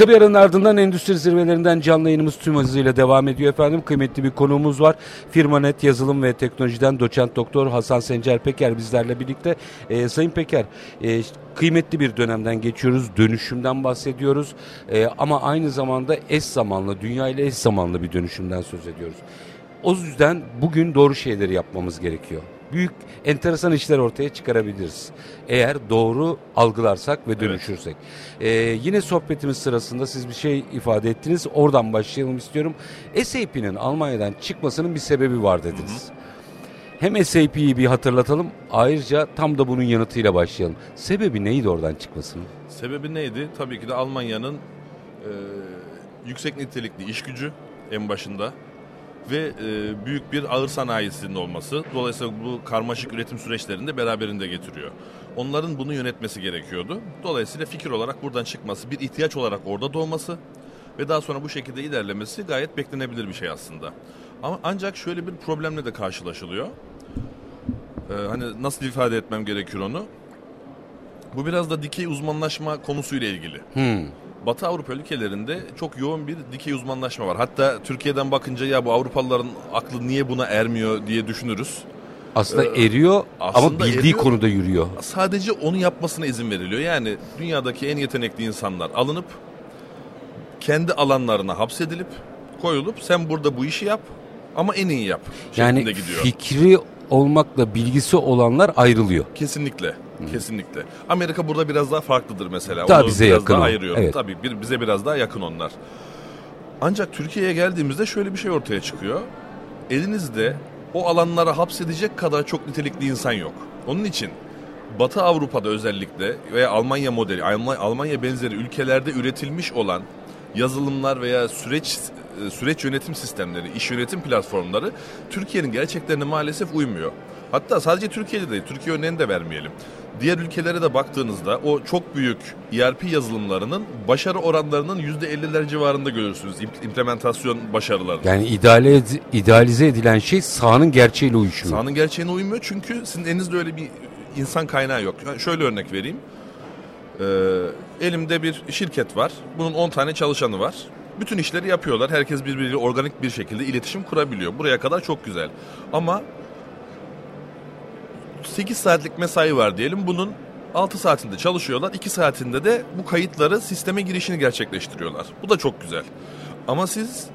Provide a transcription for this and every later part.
Kısa bir aranın ardından endüstri zirvelerinden canlı yayınımız tüm hızıyla devam ediyor efendim. Kıymetli bir konuğumuz var. Firmanet Yazılım ve Teknolojiden doçent doktor Hasan Sencer Peker bizlerle birlikte. Ee, Sayın Peker, e, kıymetli bir dönemden geçiyoruz. Dönüşümden bahsediyoruz. E, ama aynı zamanda eş zamanlı, dünya ile eş zamanlı bir dönüşümden söz ediyoruz. O yüzden bugün doğru şeyleri yapmamız gerekiyor büyük enteresan işler ortaya çıkarabiliriz. Eğer doğru algılarsak ve dönüşürsek. Evet. Ee, yine sohbetimiz sırasında siz bir şey ifade ettiniz. Oradan başlayalım istiyorum. SAP'nin Almanya'dan çıkmasının bir sebebi var dediniz. Hı hı. Hem SAP'yi bir hatırlatalım. Ayrıca tam da bunun yanıtıyla başlayalım. Sebebi neydi oradan çıkmasının? Sebebi neydi? Tabii ki de Almanya'nın e, yüksek nitelikli iş gücü en başında ve e, büyük bir ağır sanayisinin olması. Dolayısıyla bu karmaşık üretim süreçlerini de beraberinde getiriyor. Onların bunu yönetmesi gerekiyordu. Dolayısıyla fikir olarak buradan çıkması, bir ihtiyaç olarak orada doğması ve daha sonra bu şekilde ilerlemesi gayet beklenebilir bir şey aslında. Ama ancak şöyle bir problemle de karşılaşılıyor. Ee, hani nasıl ifade etmem gerekiyor onu? Bu biraz da dikey uzmanlaşma konusuyla ilgili. Hmm. Batı Avrupa ülkelerinde çok yoğun bir dikey uzmanlaşma var. Hatta Türkiye'den bakınca ya bu Avrupalıların aklı niye buna ermiyor diye düşünürüz. Aslında ee, eriyor aslında ama bildiği eriyor, konuda yürüyor. Sadece onu yapmasına izin veriliyor. Yani dünyadaki en yetenekli insanlar alınıp kendi alanlarına hapsedilip koyulup sen burada bu işi yap ama en iyi yap. Yani gidiyor. fikri olmakla bilgisi olanlar ayrılıyor. Kesinlikle. Kesinlikle. Amerika burada biraz daha farklıdır mesela. Daha Onu bize biraz yakın. Daha ayırıyorum. Evet. Tabii bir, bize biraz daha yakın onlar. Ancak Türkiye'ye geldiğimizde şöyle bir şey ortaya çıkıyor. Elinizde o alanlara hapsedecek kadar çok nitelikli insan yok. Onun için Batı Avrupa'da özellikle veya Almanya modeli, Almanya benzeri ülkelerde üretilmiş olan yazılımlar veya süreç e, süreç yönetim sistemleri, iş yönetim platformları Türkiye'nin gerçeklerine maalesef uymuyor. Hatta sadece Türkiye'de değil, Türkiye örneğini de vermeyelim. Diğer ülkelere de baktığınızda o çok büyük ERP yazılımlarının başarı oranlarının %50'ler civarında görürsünüz. implementasyon başarıları. Yani ideale, idealize edilen şey sahanın gerçeğiyle uyuşuyor. Sahanın gerçeğine uymuyor çünkü sizin elinizde öyle bir insan kaynağı yok. Şöyle örnek vereyim. Ee, elimde bir şirket var. Bunun 10 tane çalışanı var. Bütün işleri yapıyorlar. Herkes birbiriyle organik bir şekilde iletişim kurabiliyor. Buraya kadar çok güzel. Ama 8 saatlik mesai var diyelim. Bunun 6 saatinde çalışıyorlar. 2 saatinde de bu kayıtları sisteme girişini gerçekleştiriyorlar. Bu da çok güzel. Ama siz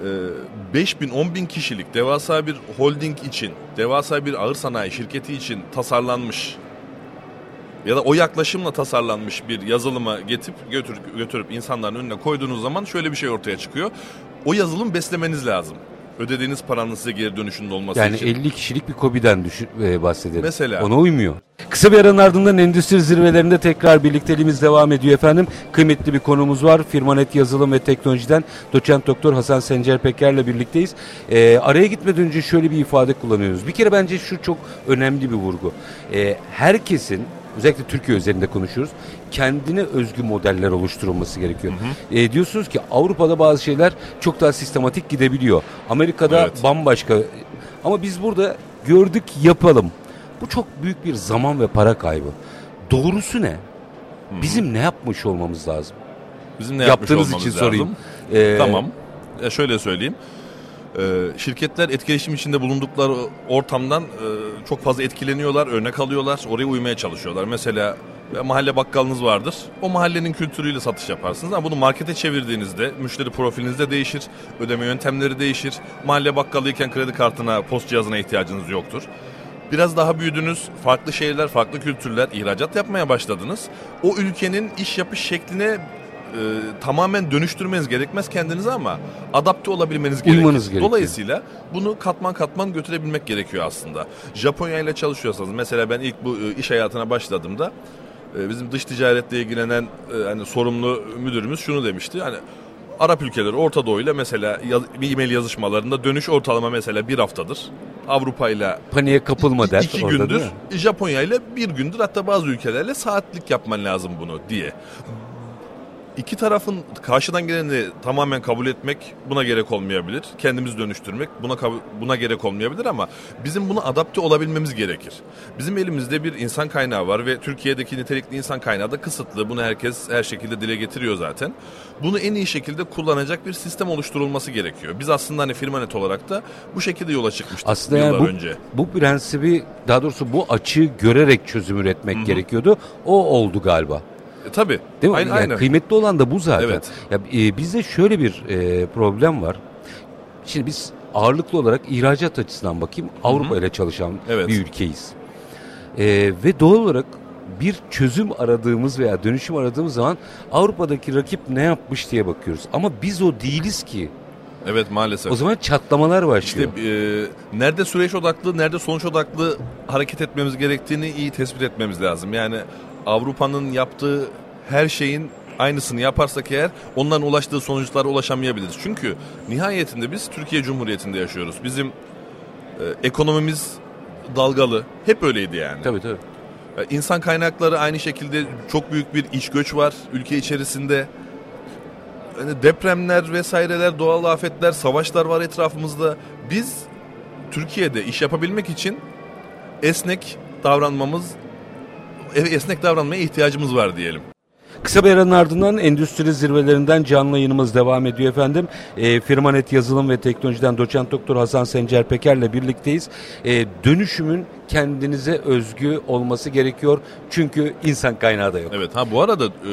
e, 5 bin 10 bin kişilik devasa bir holding için, devasa bir ağır sanayi şirketi için tasarlanmış ya da o yaklaşımla tasarlanmış bir yazılıma getirip götürüp, götürüp insanların önüne koyduğunuz zaman şöyle bir şey ortaya çıkıyor. O yazılım beslemeniz lazım ödediğiniz paranın size geri dönüşünde olması yani için. Yani 50 kişilik bir COBİ'den düşün, e, bahsedelim. Mesela. Ona uymuyor. Kısa bir aranın ardından endüstri zirvelerinde tekrar birlikteliğimiz devam ediyor efendim. Kıymetli bir konumuz var. Firmanet Yazılım ve Teknolojiden doçent doktor Hasan Sencer Peker'le birlikteyiz. E, araya gitmeden önce şöyle bir ifade kullanıyoruz. Bir kere bence şu çok önemli bir vurgu. E, herkesin özellikle Türkiye üzerinde konuşuyoruz. Kendine özgü modeller oluşturulması gerekiyor. Hı hı. E, diyorsunuz ki Avrupa'da bazı şeyler çok daha sistematik gidebiliyor. Amerika'da evet. bambaşka. Ama biz burada gördük yapalım. Bu çok büyük bir zaman ve para kaybı. Doğrusu ne? Hı. Bizim ne yapmış olmamız lazım? Bizim ne Yaptığınız için lazım? sorayım. Ee, tamam. Ya şöyle söyleyeyim. Ee, şirketler etkileşim içinde bulundukları ortamdan e, çok fazla etkileniyorlar, örnek alıyorlar, oraya uymaya çalışıyorlar. Mesela mahalle bakkalınız vardır. O mahallenin kültürüyle satış yaparsınız ama bunu markete çevirdiğinizde müşteri profiliniz de değişir, ödeme yöntemleri değişir. Mahalle bakkalıyken kredi kartına, post cihazına ihtiyacınız yoktur. Biraz daha büyüdünüz, farklı şehirler, farklı kültürler, ihracat yapmaya başladınız. O ülkenin iş yapış şekline e, tamamen dönüştürmeniz gerekmez kendinizi ama adapte olabilmeniz gerekir. Uymanız gerekiyor. Dolayısıyla bunu katman katman götürebilmek gerekiyor aslında. Japonya ile çalışıyorsanız mesela ben ilk bu e, iş hayatına başladığımda bizim dış ticaretle ilgilenen e, hani sorumlu müdürümüz şunu demişti. Hani Arap ülkeleri Orta Doğu ile mesela bir e-mail yazışmalarında dönüş ortalama mesela bir haftadır. Avrupa ile paniğe kapılma der. İki gündür. Japonya ile bir gündür hatta bazı ülkelerle saatlik yapman lazım bunu diye iki tarafın karşıdan geleni tamamen kabul etmek buna gerek olmayabilir. Kendimizi dönüştürmek buna buna gerek olmayabilir ama bizim buna adapte olabilmemiz gerekir. Bizim elimizde bir insan kaynağı var ve Türkiye'deki nitelikli insan kaynağı da kısıtlı. Bunu herkes her şekilde dile getiriyor zaten. Bunu en iyi şekilde kullanacak bir sistem oluşturulması gerekiyor. Biz aslında hani firmanet olarak da bu şekilde yola çıkmıştık aslında yıllar yani bu, önce. Bu prensibi daha doğrusu bu açığı görerek çözüm üretmek Hı-hı. gerekiyordu. O oldu galiba. E, tabii. Değil mi? Aynen, yani aynen. Kıymetli olan da bu zaten. Evet. Ya, e, bizde şöyle bir e, problem var. Şimdi biz ağırlıklı olarak ihracat açısından bakayım Avrupa ile çalışan evet. bir ülkeyiz. E, ve doğal olarak bir çözüm aradığımız veya dönüşüm aradığımız zaman Avrupa'daki rakip ne yapmış diye bakıyoruz. Ama biz o değiliz ki. Evet maalesef. O zaman çatlamalar başlıyor. İşte e, nerede süreç odaklı, nerede sonuç odaklı hareket etmemiz gerektiğini iyi tespit etmemiz lazım. Yani Avrupa'nın yaptığı her şeyin aynısını yaparsak eğer onların ulaştığı sonuçlara ulaşamayabiliriz. Çünkü nihayetinde biz Türkiye Cumhuriyeti'nde yaşıyoruz. Bizim e, ekonomimiz dalgalı. Hep öyleydi yani. Tabii tabii. E, insan kaynakları aynı şekilde çok büyük bir iş göç var ülke içerisinde. Yani depremler vesaireler, doğal afetler, savaşlar var etrafımızda. Biz Türkiye'de iş yapabilmek için esnek davranmamız esnek davranmaya ihtiyacımız var diyelim. Kısa bir aranın ardından endüstri zirvelerinden canlı yayınımız devam ediyor efendim. E, Firmanet Yazılım ve Teknolojiden doçent doktor Hasan Sencer Peker'le birlikteyiz. E, dönüşümün kendinize özgü olması gerekiyor. Çünkü insan kaynağı da yok. Evet ha bu arada e,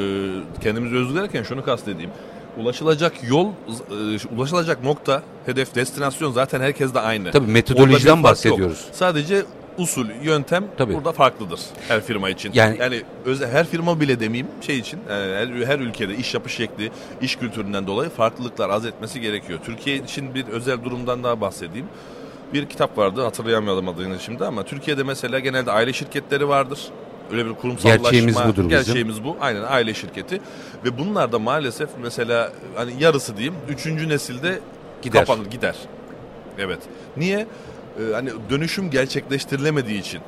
kendimize özgü derken şunu kastedeyim. Ulaşılacak yol, e, ulaşılacak nokta, hedef, destinasyon zaten herkes de aynı. Tabii metodolojiden bahsediyoruz. Yok. Sadece usul, yöntem Tabii. burada farklıdır her firma için. Yani, yani özel, her firma bile demeyeyim şey için e, her, her ülkede iş yapış şekli, iş kültüründen dolayı farklılıklar az etmesi gerekiyor. Türkiye için bir özel durumdan daha bahsedeyim. Bir kitap vardı hatırlayamadım adını şimdi ama Türkiye'de mesela genelde aile şirketleri vardır. Öyle bir kurumsallaşma. Gerçeğimiz budur Gerçeğimiz bu. Aynen aile şirketi. Ve bunlar da maalesef mesela hani yarısı diyeyim üçüncü nesilde gider. kapanır gider. Evet. Niye? e, hani dönüşüm gerçekleştirilemediği için.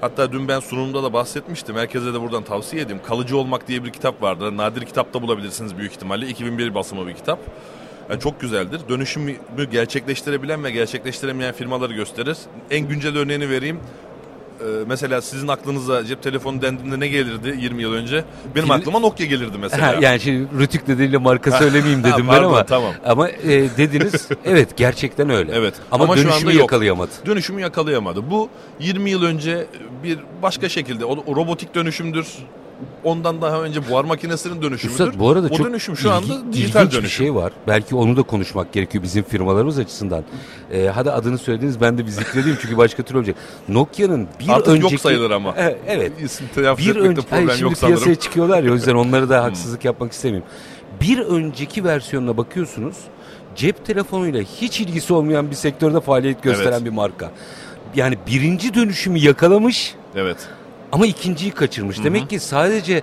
Hatta dün ben sunumda da bahsetmiştim. Herkese de buradan tavsiye edeyim. Kalıcı Olmak diye bir kitap vardı. Nadir kitapta bulabilirsiniz büyük ihtimalle. 2001 basımı bir kitap. Yani çok güzeldir. Dönüşümü gerçekleştirebilen ve gerçekleştiremeyen firmaları gösterir. En güncel örneğini vereyim. Ee, mesela sizin aklınıza cep telefonu dendiğinde ne gelirdi 20 yıl önce? Benim Fil... aklıma Nokia gelirdi mesela. Ha, yani şimdi Rütük dediğiyle marka söylemeyeyim dedim ha, pardon, ben ama. Tamam. Ama e, dediniz evet gerçekten öyle. Evet. Ama, ama dönüşümü şu anda yok. yakalayamadı. Dönüşümü yakalayamadı. Bu 20 yıl önce bir başka şekilde o, o robotik dönüşümdür ondan daha önce buhar makinesinin dönüşümüdür. Üstad, bu arada o çok dönüşüm şu anda ilgi, dijital dönüşüm. bir şey var. Belki onu da konuşmak gerekiyor bizim firmalarımız açısından. Ee, hadi adını söylediniz ben de bir zikredeyim çünkü başka türlü olacak. Nokia'nın bir Artık önceki... yok sayılır ama. E, evet. bir önce, hayır, şimdi piyasaya sanırım. çıkıyorlar ya o yüzden onları da hmm. haksızlık yapmak istemiyorum. Bir önceki versiyonuna bakıyorsunuz cep telefonuyla hiç ilgisi olmayan bir sektörde faaliyet gösteren evet. bir marka. Yani birinci dönüşümü yakalamış. Evet. Ama ikinciyi kaçırmış. Hı-hı. Demek ki sadece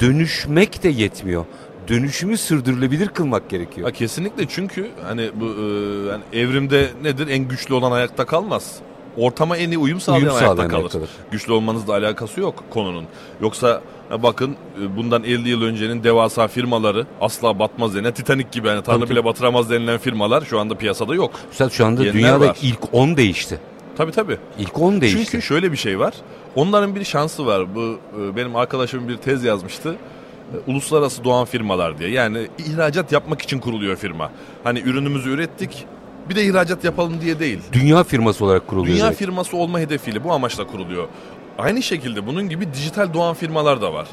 dönüşmek de yetmiyor. Dönüşümü sürdürülebilir kılmak gerekiyor. Ha, kesinlikle çünkü hani bu e, yani evrimde nedir? En güçlü olan ayakta kalmaz. Ortama en iyi uyum sağlayan, uyum sağlayan ayakta kalır. Güçlü olmanızla alakası yok konunun. Yoksa bakın e, bundan 50 yıl öncenin devasa firmaları asla batmaz denilen Titanic gibi yani Tanrı bile batıramaz denilen firmalar şu anda piyasada yok. Üstad şu anda Yeniler dünyada var. ilk 10 değişti. Tabii tabii. İlk 10 değişti. Çünkü şöyle bir şey var. Onların bir şansı var. Bu e, benim arkadaşım bir tez yazmıştı. E, uluslararası doğan firmalar diye. Yani ihracat yapmak için kuruluyor firma. Hani ürünümüzü ürettik. Bir de ihracat yapalım diye değil. Dünya firması olarak kuruluyor. Dünya zaten. firması olma hedefiyle bu amaçla kuruluyor. Aynı şekilde bunun gibi dijital doğan firmalar da var.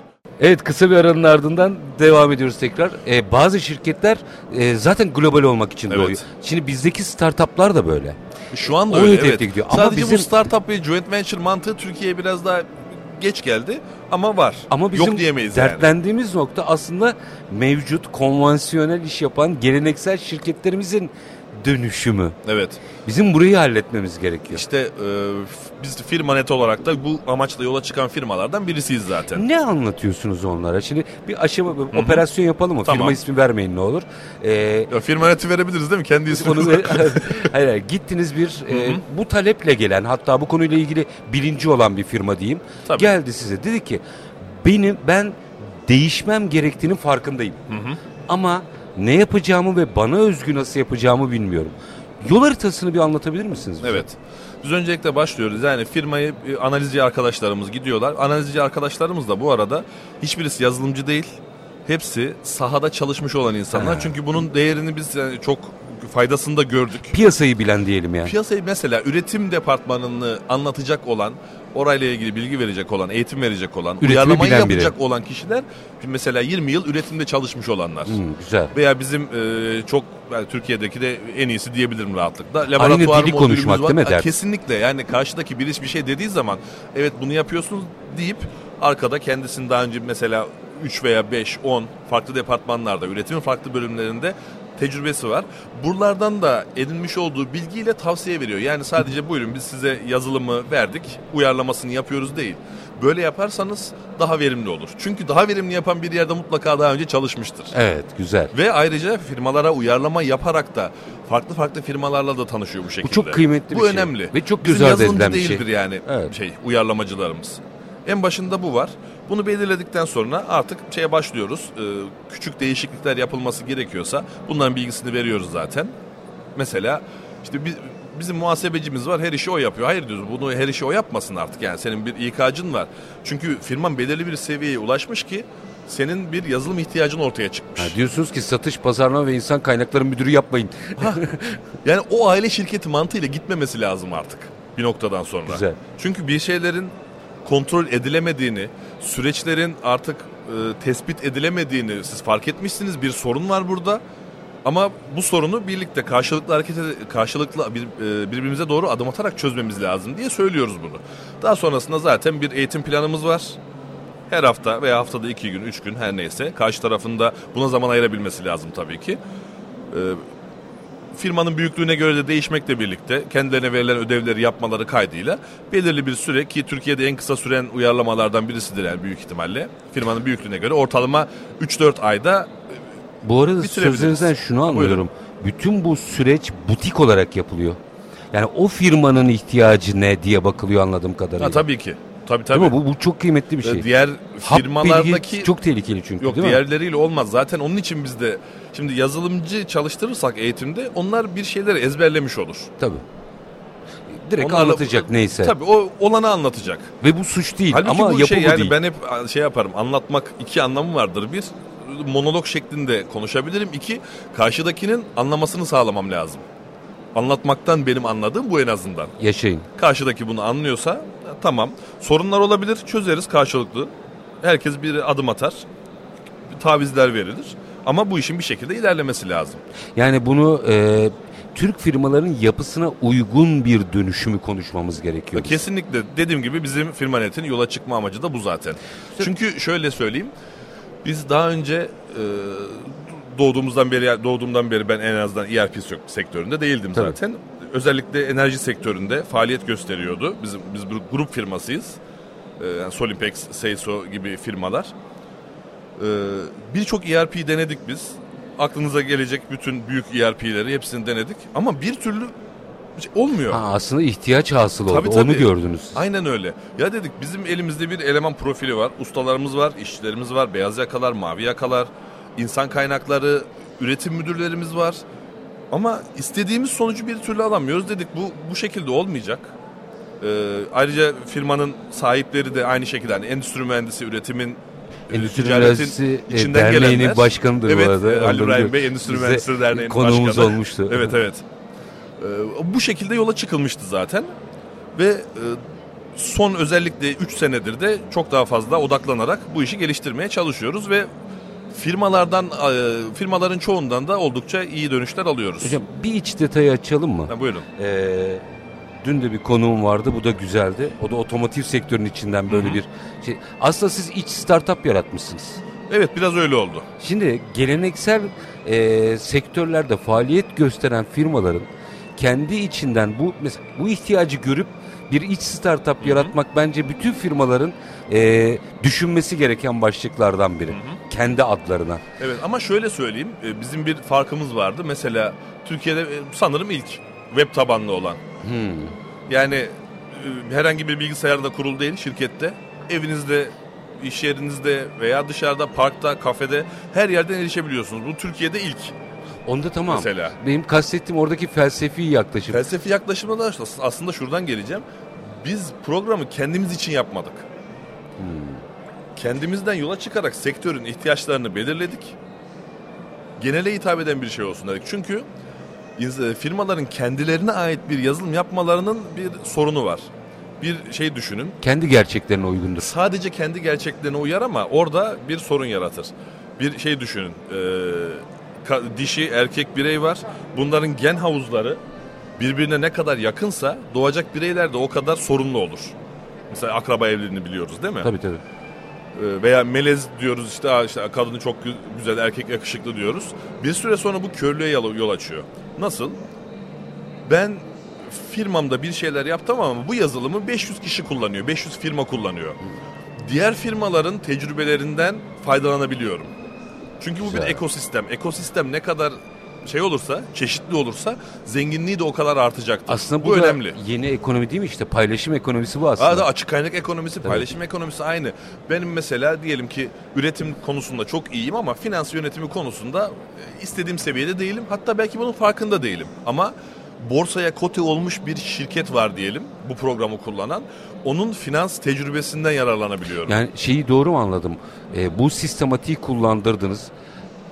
Evet kısa bir aranın ardından devam ediyoruz tekrar. Ee, bazı şirketler e, zaten global olmak için evet. doğuyor. Şimdi bizdeki startuplar da böyle. Şu anda öyle evet. gidiyor. Ama Sadece bizim... bu startup ve joint venture mantığı Türkiye'ye biraz daha geç geldi ama var. Ama bizim Yok diyemeyiz dertlendiğimiz yani. nokta aslında mevcut konvansiyonel iş yapan geleneksel şirketlerimizin dönüşümü. Evet. Bizim burayı halletmemiz gerekiyor. İşte e, biz firma net olarak da bu amaçla yola çıkan firmalardan birisiyiz zaten. Ne anlatıyorsunuz onlara? Şimdi bir aşama Hı-hı. operasyon yapalım mı? Tamam. Firma ismi vermeyin ne olur. Ee, ya firma neti verebiliriz değil mi? Kendi isminizi. Ver, hayır, hayır, gittiniz bir e, bu taleple gelen hatta bu konuyla ilgili bilinci olan bir firma diyeyim. Tabii. Geldi size dedi ki benim ben değişmem gerektiğinin farkındayım. Hı hı. Ama ne yapacağımı ve bana özgü nasıl yapacağımı bilmiyorum. Yol haritasını bir anlatabilir misiniz? Bize? Evet. Biz öncelikle başlıyoruz. Yani firmayı analizci arkadaşlarımız gidiyorlar. Analizci arkadaşlarımız da bu arada hiçbirisi yazılımcı değil. Hepsi sahada çalışmış olan insanlar. He. Çünkü bunun değerini biz yani çok faydasını da gördük. Piyasayı bilen diyelim yani. Piyasayı mesela üretim departmanını anlatacak olan, orayla ilgili bilgi verecek olan, eğitim verecek olan, Üretimi uyarlamayı yapacak biri. olan kişiler mesela 20 yıl üretimde çalışmış olanlar. Hmm, güzel. Veya bizim e, çok yani Türkiye'deki de en iyisi diyebilirim rahatlıkla. Laboratuvar Aynı dili konuşmak var. değil mi? Der? Kesinlikle yani karşıdaki birisi bir şey dediği zaman evet bunu yapıyorsunuz deyip arkada kendisini daha önce mesela 3 veya 5, 10 farklı departmanlarda, üretimin farklı bölümlerinde tecrübesi var. Buralardan da edinmiş olduğu bilgiyle tavsiye veriyor. Yani sadece buyurun biz size yazılımı verdik, uyarlamasını yapıyoruz değil. Böyle yaparsanız daha verimli olur. Çünkü daha verimli yapan bir yerde mutlaka daha önce çalışmıştır. Evet, güzel. Ve ayrıca firmalara uyarlama yaparak da farklı farklı firmalarla da tanışıyor bu şekilde. Bu çok kıymetli bu bir şey. Bu önemli. Ve çok güzel Bizim edilen bir şey. değildir yani evet. şey uyarlamacılarımız. En başında bu var. Bunu belirledikten sonra artık şeye başlıyoruz. Ee, küçük değişiklikler yapılması gerekiyorsa bunların bilgisini veriyoruz zaten. Mesela işte bir, bizim muhasebecimiz var her işi o yapıyor. Hayır diyoruz bunu her işi o yapmasın artık yani senin bir İK'cın var. Çünkü firman belirli bir seviyeye ulaşmış ki senin bir yazılım ihtiyacın ortaya çıkmış. Ha, diyorsunuz ki satış, pazarlama ve insan kaynakları müdürü yapmayın. ha, yani o aile şirketi mantığıyla gitmemesi lazım artık bir noktadan sonra. Güzel. Çünkü bir şeylerin kontrol edilemediğini, süreçlerin artık e, tespit edilemediğini siz fark etmişsiniz. Bir sorun var burada. Ama bu sorunu birlikte karşılıklı hareket karşılıklı bir, e, birbirimize doğru adım atarak çözmemiz lazım diye söylüyoruz bunu. Daha sonrasında zaten bir eğitim planımız var. Her hafta veya haftada iki gün, üç gün her neyse karşı tarafında buna zaman ayırabilmesi lazım tabii ki. E, firmanın büyüklüğüne göre de değişmekle birlikte kendilerine verilen ödevleri yapmaları kaydıyla belirli bir süre ki Türkiye'de en kısa süren uyarlamalardan birisidir yani büyük ihtimalle. Firmanın büyüklüğüne göre ortalama 3-4 ayda Bu arada sözlerinizden şunu anlıyorum. Bütün bu süreç butik olarak yapılıyor. Yani o firmanın ihtiyacı ne diye bakılıyor anladığım kadarıyla. Ha, tabii ki. Tabii tabii. Değil mi? Bu, bu çok kıymetli bir şey. Diğer firmalardaki çok tehlikeli çünkü yok, değil diğerleriyle olmaz. Zaten onun için biz de şimdi yazılımcı çalıştırırsak eğitimde onlar bir şeyleri ezberlemiş olur. Tabii. Direkt Onlarla, anlatacak neyse. Tabii o olanı anlatacak. Ve bu suç değil Halbuki ama bu yapı şey, yani değil. Ben hep şey yaparım anlatmak iki anlamı vardır. Bir monolog şeklinde konuşabilirim. İki karşıdakinin anlamasını sağlamam lazım. Anlatmaktan benim anladığım bu en azından. Yaşayın. Karşıdaki bunu anlıyorsa tamam. Sorunlar olabilir çözeriz karşılıklı. Herkes bir adım atar. Tavizler verilir. Ama bu işin bir şekilde ilerlemesi lazım. Yani bunu e, Türk firmaların yapısına uygun bir dönüşümü konuşmamız gerekiyor. Kesinlikle. Dediğim gibi bizim Firmanet'in yola çıkma amacı da bu zaten. Çünkü şöyle söyleyeyim. Biz daha önce e, doğduğumuzdan beri doğduğumdan beri ben en azından ERP sektöründe değildim Tabii. zaten. Özellikle enerji sektöründe faaliyet gösteriyordu. Bizim biz bir grup firmasıyız. Ee, yani Solimpex, Seiso gibi firmalar. Ee, Birçok ERP denedik biz. Aklınıza gelecek bütün büyük ERP'leri hepsini denedik. Ama bir türlü olmuyor. Ha, aslında ihtiyaç hasıl oldu. Tabii, tabii. Onu gördünüz. Aynen öyle. Ya dedik bizim elimizde bir eleman profili var. Ustalarımız var, işçilerimiz var, beyaz yakalar, mavi yakalar, insan kaynakları, üretim müdürlerimiz var. Ama istediğimiz sonucu bir türlü alamıyoruz dedik. Bu bu şekilde olmayacak. Ee, ayrıca firmanın sahipleri de aynı şekilde yani endüstri mühendisi üretimin Endüstri Mühendisi e, içinden Derneği'nin gelenler. başkanıdır evet, bu arada. Evet Ali İbrahim Bey Endüstri Mühendisleri Derneği'nin konuğumuz başkanı. olmuştu. Evet evet. Ee, bu şekilde yola çıkılmıştı zaten. Ve e, son özellikle 3 senedir de çok daha fazla odaklanarak bu işi geliştirmeye çalışıyoruz ve firmalardan e, firmaların çoğundan da oldukça iyi dönüşler alıyoruz. Hocam bir iç detayı açalım mı? Ha, buyurun. Ee, dün de bir konuğum vardı. Bu da güzeldi. O da otomotiv sektörünün içinden böyle Hı-hı. bir şey. Aslında siz iç startup yaratmışsınız. Evet biraz öyle oldu. Şimdi geleneksel e, sektörlerde faaliyet gösteren firmaların kendi içinden bu mesela bu ihtiyacı görüp bir iç startup Hı-hı. yaratmak bence bütün firmaların e, düşünmesi gereken başlıklardan biri. Hı-hı. Kendi adlarına. Evet ama şöyle söyleyeyim bizim bir farkımız vardı. Mesela Türkiye'de sanırım ilk web tabanlı olan. Hmm. Yani e, herhangi bir bilgisayarda kurulu değil şirkette. Evinizde iş yerinizde veya dışarıda, parkta, kafede her yerden erişebiliyorsunuz. Bu Türkiye'de ilk. Onda tamam. Mesela. Benim kastettiğim oradaki felsefi yaklaşım. Felsefi yaklaşımda da aslında şuradan geleceğim. Biz programı kendimiz için yapmadık. Hmm. Kendimizden yola çıkarak sektörün ihtiyaçlarını belirledik. Genele hitap eden bir şey olsun dedik. Çünkü firmaların kendilerine ait bir yazılım yapmalarının bir sorunu var. Bir şey düşünün. Kendi gerçeklerine uygundur. Sadece kendi gerçeklerine uyar ama orada bir sorun yaratır. Bir şey düşünün. Ee, dişi erkek birey var. Bunların gen havuzları birbirine ne kadar yakınsa doğacak bireyler de o kadar sorunlu olur. Mesela akraba evliliğini biliyoruz değil mi? Tabii tabii. Ee, veya melez diyoruz işte, işte kadını çok güzel erkek yakışıklı diyoruz. Bir süre sonra bu körlüğe yol açıyor. Nasıl? Ben firmamda bir şeyler yaptım ama bu yazılımı 500 kişi kullanıyor. 500 firma kullanıyor. Diğer firmaların tecrübelerinden faydalanabiliyorum. Çünkü bu Güzel. bir ekosistem. Ekosistem ne kadar şey olursa, çeşitli olursa zenginliği de o kadar artacaktır. Aslında bu, bu önemli. Yeni ekonomi değil mi işte? Paylaşım ekonomisi bu aslında. Aa, açık kaynak ekonomisi, evet. paylaşım ekonomisi aynı. Benim mesela diyelim ki üretim konusunda çok iyiyim ama finans yönetimi konusunda e, istediğim seviyede değilim. Hatta belki bunun farkında değilim. Ama borsaya kote olmuş bir şirket var diyelim bu programı kullanan. Onun finans tecrübesinden yararlanabiliyorum. Yani şeyi doğru mu anladım? E, bu sistematiği kullandırdınız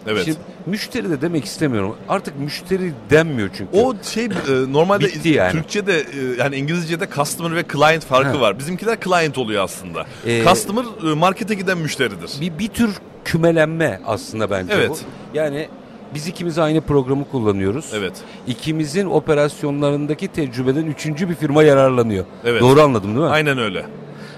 Evet. Şimdi müşteri de demek istemiyorum. Artık müşteri denmiyor çünkü. O şey e, normalde yani. Türkçe'de e, yani İngilizce'de customer ve client farkı ha. var. Bizimkiler client oluyor aslında. Ee, customer e, markete giden müşteridir. Bir, bir tür kümelenme aslında bence evet. bu. Yani biz ikimiz aynı programı kullanıyoruz. Evet. İkimizin operasyonlarındaki tecrübeden üçüncü bir firma yararlanıyor. Evet. Doğru anladım değil mi? Aynen öyle.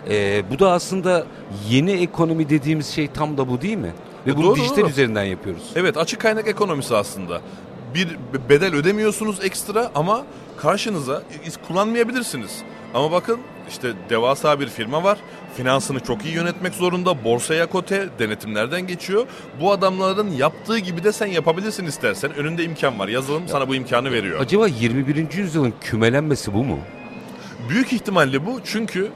Ee, bu da aslında yeni ekonomi dediğimiz şey tam da bu değil mi? Ve e, bunu doğru, dijital doğru. üzerinden yapıyoruz. Evet açık kaynak ekonomisi aslında. Bir bedel ödemiyorsunuz ekstra ama karşınıza kullanmayabilirsiniz. Ama bakın işte devasa bir firma var. Finansını çok iyi yönetmek zorunda. Borsaya kote, denetimlerden geçiyor. Bu adamların yaptığı gibi de sen yapabilirsin istersen. Önünde imkan var. Yazılım ya, sana bu imkanı veriyor. Acaba 21. yüzyılın kümelenmesi bu mu? Büyük ihtimalle bu. Çünkü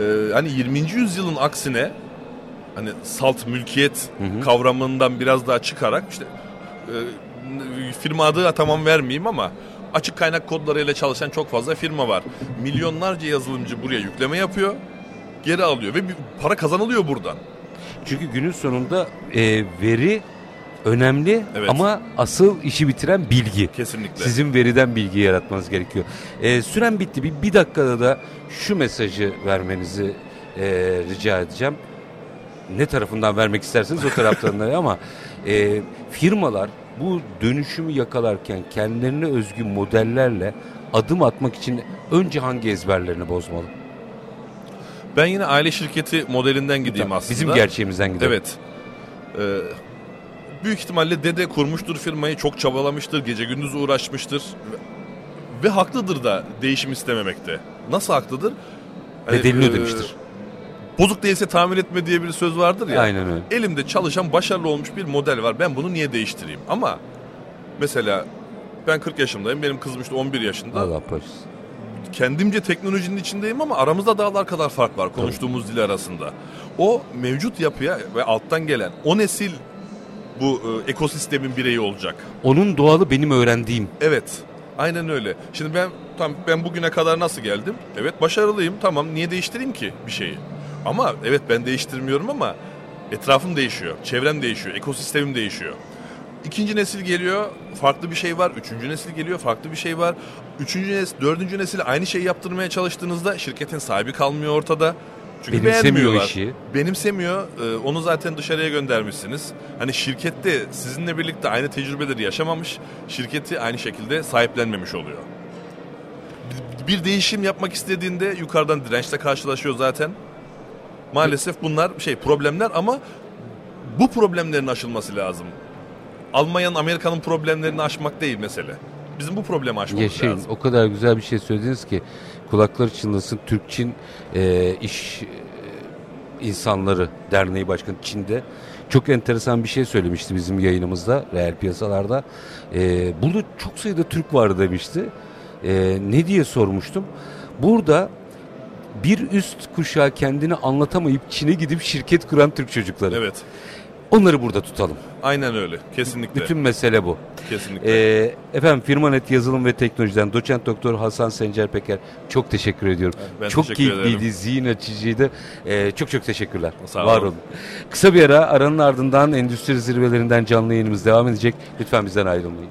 e, hani 20. yüzyılın aksine hani salt mülkiyet hı hı. kavramından biraz daha çıkarak işte e, firma adı tamam vermeyeyim ama açık kaynak kodlarıyla çalışan çok fazla firma var. Milyonlarca yazılımcı buraya yükleme yapıyor, geri alıyor ve bir para kazanılıyor buradan. Çünkü günün sonunda e, veri önemli evet. ama asıl işi bitiren bilgi. Kesinlikle. Sizin veriden bilgi yaratmanız gerekiyor. E, süren bitti. Bir, bir dakikada da şu mesajı vermenizi e, rica edeceğim ne tarafından vermek isterseniz o taraftan da ama e, firmalar bu dönüşümü yakalarken kendilerine özgü modellerle adım atmak için önce hangi ezberlerini bozmalı? Ben yine aile şirketi modelinden gideyim aslında. Bizim gerçeğimizden gidelim. Evet. Ee, büyük ihtimalle dede kurmuştur firmayı, çok çabalamıştır, gece gündüz uğraşmıştır. Ve haklıdır da değişim istememekte. Nasıl haklıdır? Bedelini hani, ödemiştir. Bozuk değilse tamir etme diye bir söz vardır ya. Aynen öyle. Elimde çalışan başarılı olmuş bir model var. Ben bunu niye değiştireyim? Ama mesela ben 40 yaşındayım. Benim kızım işte 11 yaşında. Allah başlasın. Kendimce teknolojinin içindeyim ama aramızda dağlar kadar fark var konuştuğumuz Tabii. dil arasında. O mevcut yapıya ve alttan gelen o nesil bu e, ekosistemin bireyi olacak. Onun doğalı benim öğrendiğim. Evet. Aynen öyle. Şimdi ben tam ben bugüne kadar nasıl geldim? Evet başarılıyım. Tamam niye değiştireyim ki bir şeyi? Ama evet ben değiştirmiyorum ama etrafım değişiyor, çevrem değişiyor, ekosistemim değişiyor. İkinci nesil geliyor, farklı bir şey var. Üçüncü nesil geliyor, farklı bir şey var. Üçüncü nesil, dördüncü nesil aynı şeyi yaptırmaya çalıştığınızda şirketin sahibi kalmıyor ortada. Çünkü Benimsemiyor işi. Benimsemiyor. Ee, onu zaten dışarıya göndermişsiniz. Hani şirkette sizinle birlikte aynı tecrübeleri yaşamamış, şirketi aynı şekilde sahiplenmemiş oluyor. Bir değişim yapmak istediğinde yukarıdan dirençle karşılaşıyor zaten. Maalesef bunlar şey problemler ama bu problemlerin aşılması lazım. Almanya'nın, Amerika'nın problemlerini aşmak değil mesele. Bizim bu problemi aşmamız Yaşayın. lazım. O kadar güzel bir şey söylediniz ki kulakları çınlasın. Türk-Çin e, iş e, insanları derneği başkanı Çin'de çok enteresan bir şey söylemişti bizim yayınımızda reel piyasalarda. E, burada çok sayıda Türk var demişti. E, ne diye sormuştum. Burada bir üst kuşağı kendini anlatamayıp Çin'e gidip şirket kuran Türk çocukları. Evet. Onları burada tutalım. Aynen öyle. Kesinlikle. Bütün mesele bu. Kesinlikle. Ee, efendim Firmanet Yazılım ve Teknolojiden doçent doktor Hasan Sencer Peker çok teşekkür ediyorum. Ben çok teşekkür keyifliydi, ederim. zihin açıcıydı. Ee, çok çok teşekkürler. Sağ Var olun. olun. Kısa bir ara aranın ardından endüstri zirvelerinden canlı yayınımız devam edecek. Lütfen bizden ayrılmayın.